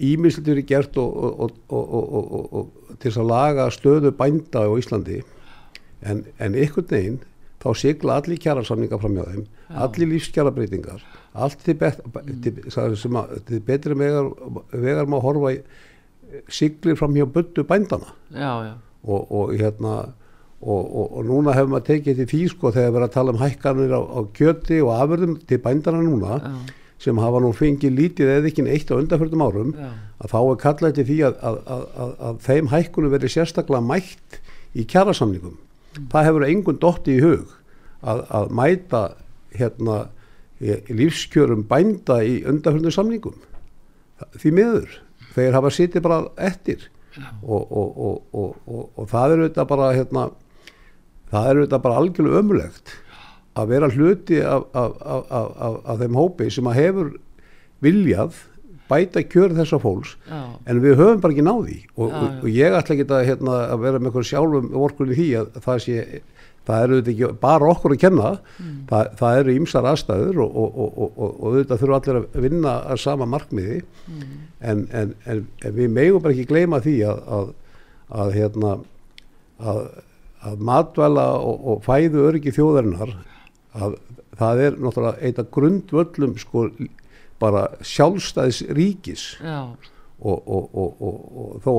ímislit verið gert og, og, og, og til að laga stöðu bænda á Íslandi. En, en ykkur neginn þá sigla allir kjærasamninga fram hjá þeim Já. allir lífskjæra breytingar allt til, bet, til, sem að, til betri vegar, vegar maður horfa í siglir fram hjá böndu bændana já, já. Og, og hérna og, og, og núna hefur maður tekið til því sko þegar við erum að tala um hækkanir á, á kjöti og afverðum til bændana núna já. sem hafa nú fengið lítið eða ekki eitt á undanfjörðum árum að þá er kallað til því að, að, að, að þeim hækkunum verið sérstaklega mætt í kjærasamningum mm. það hefur engun dotti í hug að mæta hérna lífskjörum bænda í undanfjörðum samningum því miður þeir hafa sitið bara eftir og, og, og, og það eru þetta bara hérna, það eru þetta bara algjörlega ömulegt að vera hluti af, af, af, af þeim hópi sem að hefur viljað bæta kjör þessa fólks Já. en við höfum bara ekki náði og, Já, já. ég ætla ekki að, hérna, að vera með sjálfum vorkunni því að það sé það eru þetta ekki bara okkur að kenna Mm. það, það eru ýmsar aðstæður og, og, og, og, og, og þetta þurfa allir að vinna að sama markmiði Mm. en, en, en, en við megum bara ekki gleyma því að, að, að hérna að, að matvæla og, og fæðu öryggi þjóðarinnar að það er náttúrulega eitt af grundvöllum sko bara sjálfstæðis ríkis Já, og, og, og, og, þó,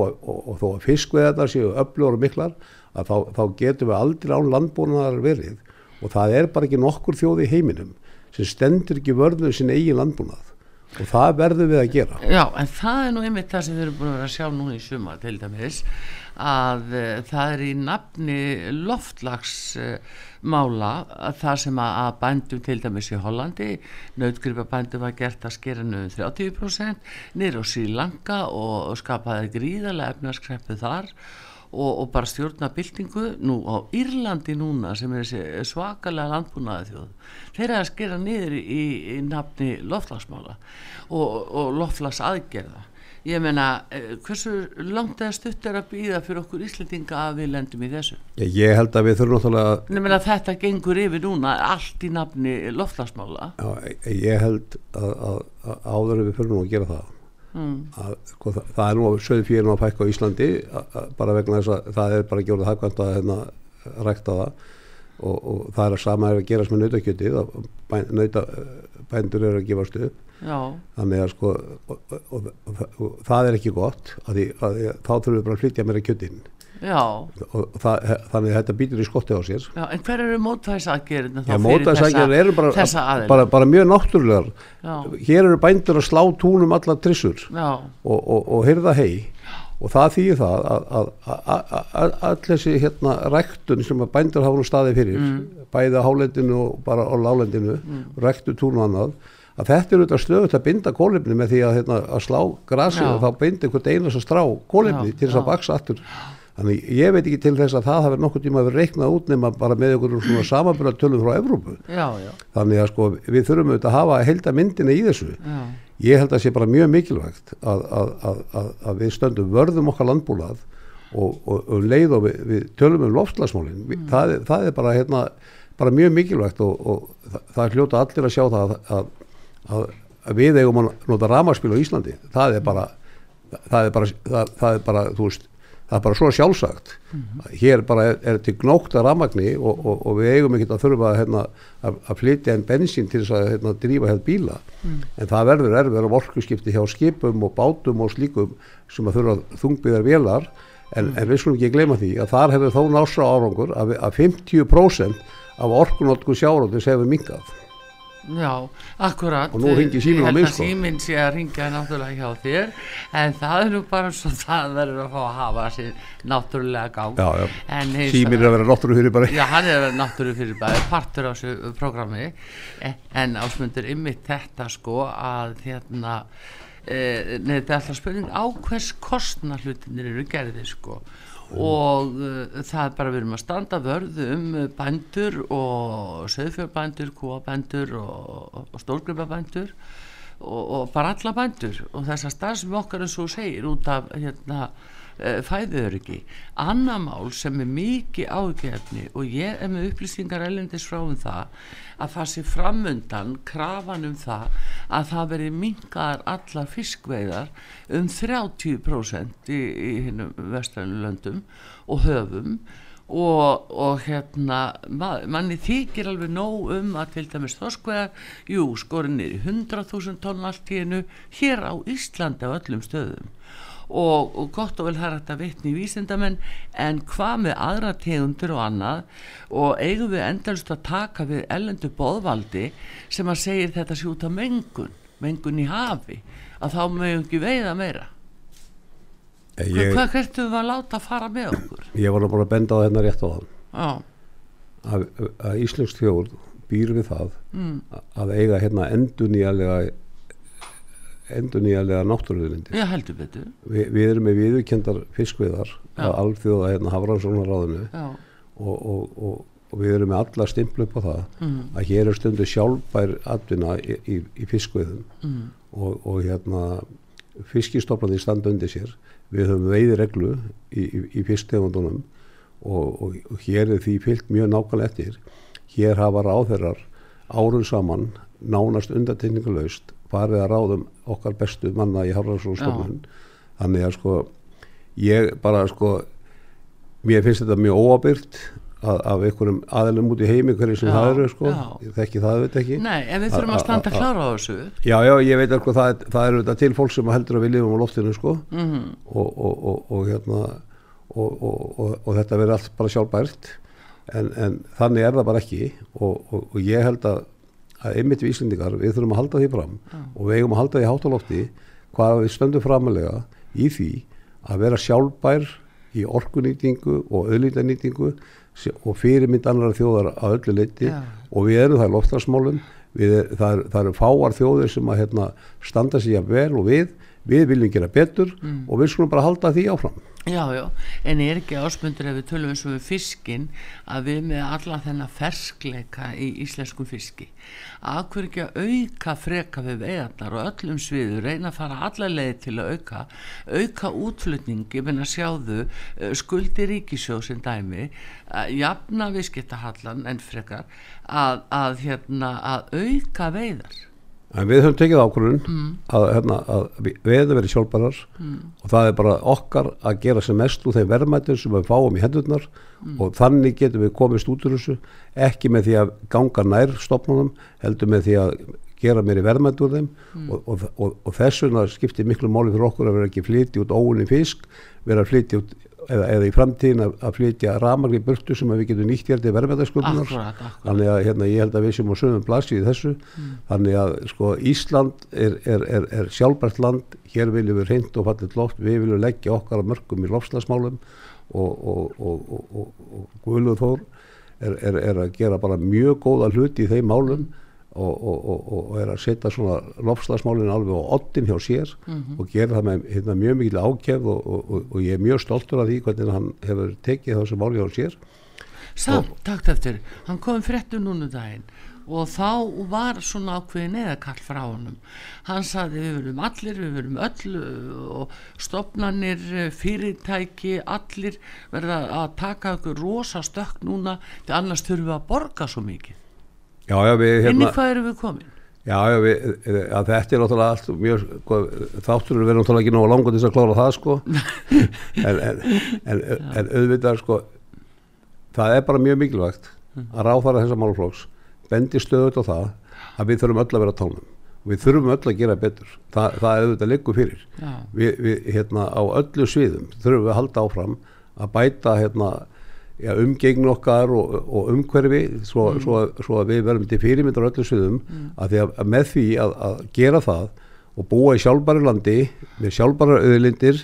að, fiskveðarnar séu öflugur og miklar að þá, þá getum við aldrei án landbúnaðar verið. Og það er bara ekki nokkur þjóð í heiminum sem stendur ekki vörðum sin eigin landbúnað og það verðum við að gera. Já, en það er nú einmitt það sem við erum búin að vera að sjá núna í suma til dæmis að uh, það er í nafni loftlagsmála uh, það sem að, að bændum til dæmis í Hollandi nautgripa bændum var gert að skera nú um 30% niður á Sýlanka og, og skapaði gríðarlega efnaskreppu þar og, og bara stjórna byltingu nú á Írlandi núna sem er svakalega landbúnaði þjóð þeir eru að skera niður í, í nafni loftlagsmála og, og loftlags aðgerða ég meina, eh, hversu langt eða stutt er að býða fyrir okkur Íslendinga að við lendum í þessu? Ég, ég held að við þurfum náttúrulega ég meina þetta gengur yfir núna allt í nafni loftlagsmála já, ég held að, að, að áður við fyrir nú að gera það mm. að, sko, það, það er nú að fækka á Íslandi að, að, bara vegna þess að það er bara gjörð hagkvæmt að hérna, rekta það. Og, og það er að sama er að gerast með nautakjötið að bæ, nauta, bændur eru að gefast upp. Já, þannig að sko og, og, það er ekki gott því, þá þurfum við bara að flytja meira kjötin já, og það, þannig að þetta býtur í skotti á sér. Já en hver eru mótvæðisaðgerðin Já, mótaðsækjar eru bara, aðeins bara, bara mjög náttúrulegar. Já. hér eru bændur að slá túnum allar trissur og, og, og hyrða hei og það þýðir það að, að, að, að all þessi hérna ræktun sem að bændur hafa nú staði fyrir bæði á hálendinu og bara á lálendinu mm. ræktu túnu annað að þetta er auðvitað stöðut að binda kólefni með því að, hérna, að slá grasi og þá binda einhvern einast að strá kólefni til þess að baksa aftur þannig ég veit ekki til þess að það hafi nokkuð tíma verið reiknað út nema bara með einhverjum svona samanbyrðatölum frá Evrópu. Já, já, þannig að sko við þurfum auðvitað að hafa heilda myndina í þessu. Já. ég held að sé bara mjög mikilvægt að, að, að, að, að við stöndum vörðum okkar landbúlað og, og, og leið og við, við tölum um loftslagsmálin. Mm. það, það er bara, hérna, bara mjög mikilvægt og, og það, það er hljóta allir að sjá það að, að, að við eigum að nota ramaspil á Íslandi. Það er bara það er bara, það, það er bara þú veist það er bara svo sjálfsagt. Hér bara er, er til gnótt að ramagni og, og, og við eigum ekki að þurfa hérna, að, að flytja en bensín til þess að hérna, drífa hefð bíla. En það verður erfið að orkuskipti hjá skipum og bátum og slíkum sem að þurfa þungbyðar vélar. En, en við skulum ekki gleyma því að þar hefur þó násra árangur að, að 50% af orkunótku sjárótis hefur minkað Já, akkurat Og nú hringir síminn á mig, sko. að síminn sé að ringja náttúrulega hjá þér En það er nú bara svo það verður að fá að hafa sér náttúrulega gang Já, já. Símir er að vera náttúru fyrir bara Já, hann er náttúrulega fyrir bæði partur á þessu programmi en, en ásmundur ymmit þetta sko að hérna e, neð, þetta alltaf spurning á hvers kostna hlutinir eru gerðið sko og uh, það er bara við erum að standa vörðu um uh, bændur og söðfjörbændur, kúabændur og, og stórgripabændur og, og bara alla bændur. Og þess að stað sem okkar eins og segir út af hérna fæðuöryggi. Annar mál sem er mikið ágefni og ég er með upplýsingar ellendis frá um það að það sé framundan krafan um það að það veri mingar allar fiskveiðar um 30% í, í hinnum vestrænu löndum og höfum. Og, og hérna ma- manni þykir alveg nóg um að til dæmis þorskveðar jú skorin er í 100.000 tonn allt í einu hér á Íslandi á öllum stöðum og, og gott og vel það er hægt að vitni í vísindamenn en hvað með aðra tegundur og annað? Og eigum við endalust að taka við ellendu boðvaldi sem að segir þetta sé út af mengun mengun í hafi að þá mögum ekki veiða meira? Ég, Hva, hvað hvertum við að láta fara með okkur? Ég var nú bara að benda á þetta rétt á já, að, að Íslensk þjóð býr við það mm, að eiga hérna endurnýjarlega endurnýjarlega náttúruðulindir ég heldur betur. Vi, við erum með viðurkendar fiskviðar Já. að alþjóða hérna hafrannsóknaráðinu já, og, og, og, og við erum með alla stimplu upp á það mm, að hér er stundu sjálfbær atvinna í, í, í fiskviðum mm, og, og hérna fiskistofnandi standa undir sér. Við höfum veiði reglu í, í, í fisktegundunum og, hér er því fyllt mjög nákvæmlega eftir. Hér hafa ráðherrar árun saman nánast undatekningulegst farið að ráðum okkar bestu manna í Hafnarsóðstofnun þannig að sko ég bara sko mér finnst þetta mjög óabyrt af einhverjum aðlum út í heimi hverju sem já, það eru sko, já. ég þekki það veit ekki. Nei, en við þurfum að standa klára á þessu. Já, já, ég veit ekki, það, það eru þetta til fólk sem heldur að við lifum á loftinu sko. Mm -hmm. og, og, og, og hérna og þetta verður allt bara sjálfbært. En, en þannig er það bara ekki. Og ég held að að einmitt við Íslendingar, við þurfum að halda því fram já. og við eigum að halda því lofti hvað við stöndum framalega í því að vera sjálfbær í orkunýtingu og auðlítanýtingu og fyrirmynd annar þjóðar að öllu leiti ja. og við erum það í loftarsmálum það, það eru fáar þjóðir sem að hérna, standa sig að vel og við við viljum gera betur mm. og við skulum bara halda því áfram Já, já, en er ekki ásmundur ef við tölum eins og við fiskin að við með alla þennan ferskleika í íslenskum fiski? Að hver ekki að auka freka við vegarnar og öllum sviðu reyna að fara alla leið til að auka auka útflutning, ég menna sjáðu eh, skuldi ríkisjóð sem dæmi að jafna viðskiptahallan en frekar að, að, hérna, að auka veiðar en við höfum tekið ákvörðun mm. að, hérna, að við hefum verið sjálfbærar mm. og það er bara okkar að gera sem mest úr þeim verðmættur sem við fáum í hendurnar mm. og þannig getum við komist út úr þessu ekki með því að ganga nær stopnunum heldur með því að gera meiri verðmætt úr þeim mm. og, og, og, og þess vegna skiptir miklu máli fyrir okkur að vera ekki flyti út óunni fisk vera flyti út eða, eða í framtíðin að, að flytja ramar í burtu sem við getum nýtt hér til verðmætasköpunar. Þannig að hérna, ég held að við sem á sögum plassi í þessu. Mm. þannig að sko Ísland er, er, er, er sjálfbært land. Hér viljum við reynd og fallið loft. Við viljum leggja okkar að mörgum í lofslagsmálum og, og, og, og Guðluð Þór er að gera bara mjög góða hluti í þeim málum Og, og, og er að setja svona lofslagsmálinu alveg á ottin hjá sér mm -hmm. og gera það með hérna, mjög mikil ákjef og, og ég er mjög stoltur af því hvernig hann hefur tekið þessu máli hjá sér. Samt, takt eftir, hann kom fréttu núnu daginn og þá var svona ákveðin eða kall frá honum. Hann saði við verum allir, við verum öll og stopnarnir fyrirtæki, allir verða að taka okkur rosa stökk núna til annars þurfum við að borga svo mikið Já, já, við, hérna, Inni hvað eru við komin? Já, já, við, þetta er náttúrulega allt mjög, sko, þáttur við erum náttúrulega ekki náðu langt til þess að klára það, sko. En, en, en, en auðvitað, sko það er bara mjög mikilvægt að ráðfara þessa málflóks bendi stöðut á það að við þurfum öll að vera tánum. Við þurfum öll að gera betur. Þa, það er auðvitað líku fyrir. Við, við, hérna, á öllu sviðum þurfum við að halda áfram að bæta, hérna ja, umgegn okkar og, og umhverfi svo, mm. svo, svo að við verðum til fyrirmyndar öllu sviðum mm. að því að, með því að, að gera það og búa í sjálfbæri landi með sjálfbæri auðlindir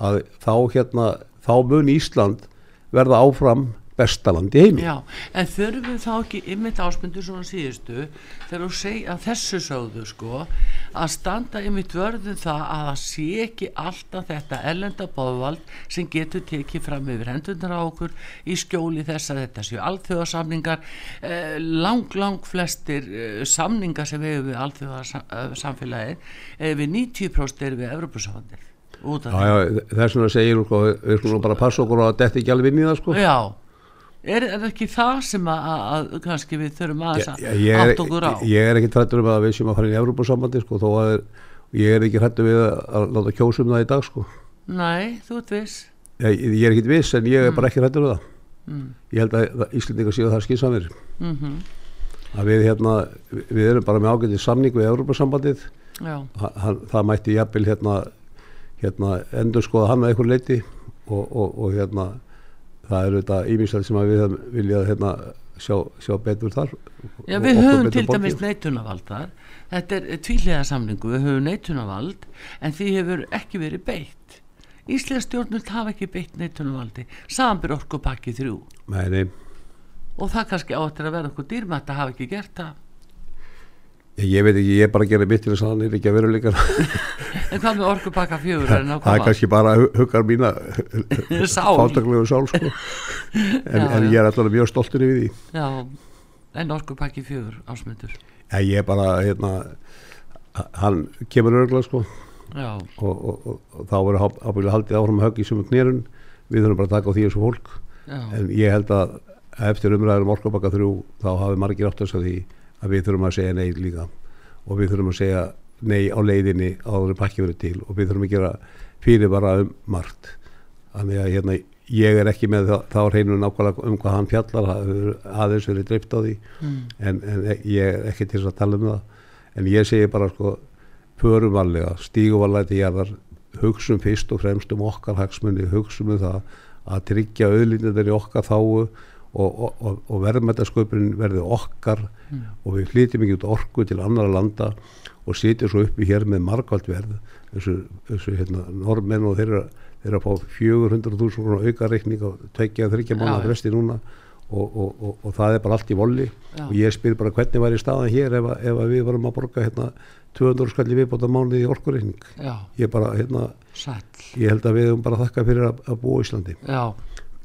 að þá hérna þá mun Ísland verða áfram bestaland í heimi. Já, en þurfum þá ekki ymmit ásmundur svona síðustu þegar þú segja að þessu sögðu sko að standa ymmit vörðum það að það sé ekki alltaf þetta ellenda bóðvald sem getur tekið fram yfir hendunar á okkur í skjóli þess að þetta séu alþjóðarsamningar eh, lang lang flestir eh, samningar sem hefur við alþjóðarsamfélagi eh, við 90% er við Evropasafandið Já, já, þess vegna segir sko, við skulum bara passa okkur að þetta ekki alveg vinni það sko. Já Er það ekki það sem að, að kannski við þurfum að átt okkur á? Ég er ekki hrættur um að við sem að fara í Európa-sambandi sko, þó að er, ég er ekki hrættur við að láta kjósum það í dag sko. Nei, þú ert viss. Ég, ég er ekki viss en ég er mm. bara ekki hrættur við það. Mm. Ég held að Íslandingar séu það skilsamir. Mm -hmm. Að við hérna, við erum bara með ágætið samning við Európa-sambandið. Það mætti jafnvel hérna, hérna endur skoða hann að einhver leiti og, og, og hérna það eru þetta ímýslega sem við viljað hérna, sjá, sjá betur þar. Já við höfum til dæmis neitunavald þar. Þetta er tvílega samlingu við höfum neitunavald en því hefur ekki verið beitt. Íslega stjórnult hafa ekki beitt neitunavaldið sambur orku pakki þrjú. Nei. og það kannski áttir að vera okkur dýrmætt að hafa ekki gert það Ég veit ekki, ég er bara að gera mitt til þess að hann er ekki að vera líka En hvað með orkupakka fjögur? Það er kannski bara huggar mína fátaklegu sál sko. en, já, en ég er alltaf mjög stoltur yfir því. Já, en orkupakki fjögur ásmyndur Já, ég er bara hérna, hann kemur örgla sko. Og, og, og, og þá verður ábyggilega haldið áfram að höggi sem er knýrun við þurfum bara að taka á því þessu fólk. Já. en ég held að eftir umræðum orkabakka þrjú þá hafi margir átt að því að við þurfum að segja nei líka. Og við þurfum að segja nei á leiðinni áður pakki verið til. Og við þurfum að gera fyrir bara um margt. Þannig að hérna ég er ekki með þá reynu nákvæmlega um hvað hann fjallar. Aðeins verið dreipt á því. Mm. en, en ég er ekki til að tala um það. En ég segi bara sko förumallega, stíguvalega til jarðar. Hugsum fyrst og fremst um okkar hagsmunni, hugsum um það að tryggja auðlýnir í okkar þáu og, og, og, verðmættasköpunin verði okkar mm. og við flytjum ekki út orku til annara landa og sitjum svo uppi hér með margvalt verð. Þessu, þessu hérna, normenn og þeirra þeir að fá 400.000 aukareikning og tveikja þryggja manna fresti núna og, og, og, og það er bara allt í volli. Já. og ég spyr bara hvernig var í staðan hér ef, ef við varum að borga hérna 200 skalli viðbóta mánuði í orkureikning? Ég bara hérna Sæl. ég held að við höfum bara þakka fyrir að, að búa í Íslandi. Já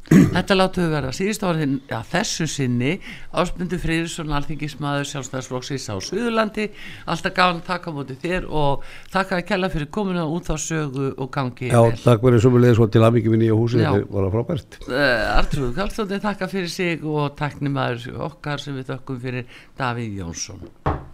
Þetta láttu við vera síðust áriðin ja, þessu sinni Ásmundur Frýðursson, alþingismadur sjálfstæðarsflokksins á Suðurlandi alltaf gafan takk á móti þér og takk að kella fyrir komuna út á sögu og gangi Já, vel. takk verið leðis og til aðmyggjum í nýja húsi, þetta var að frábært. Uh, Artrúð Kallstóttir, takk fyrir sig og takknimaður okkar sem við þökkum fyrir Davíð Jónsson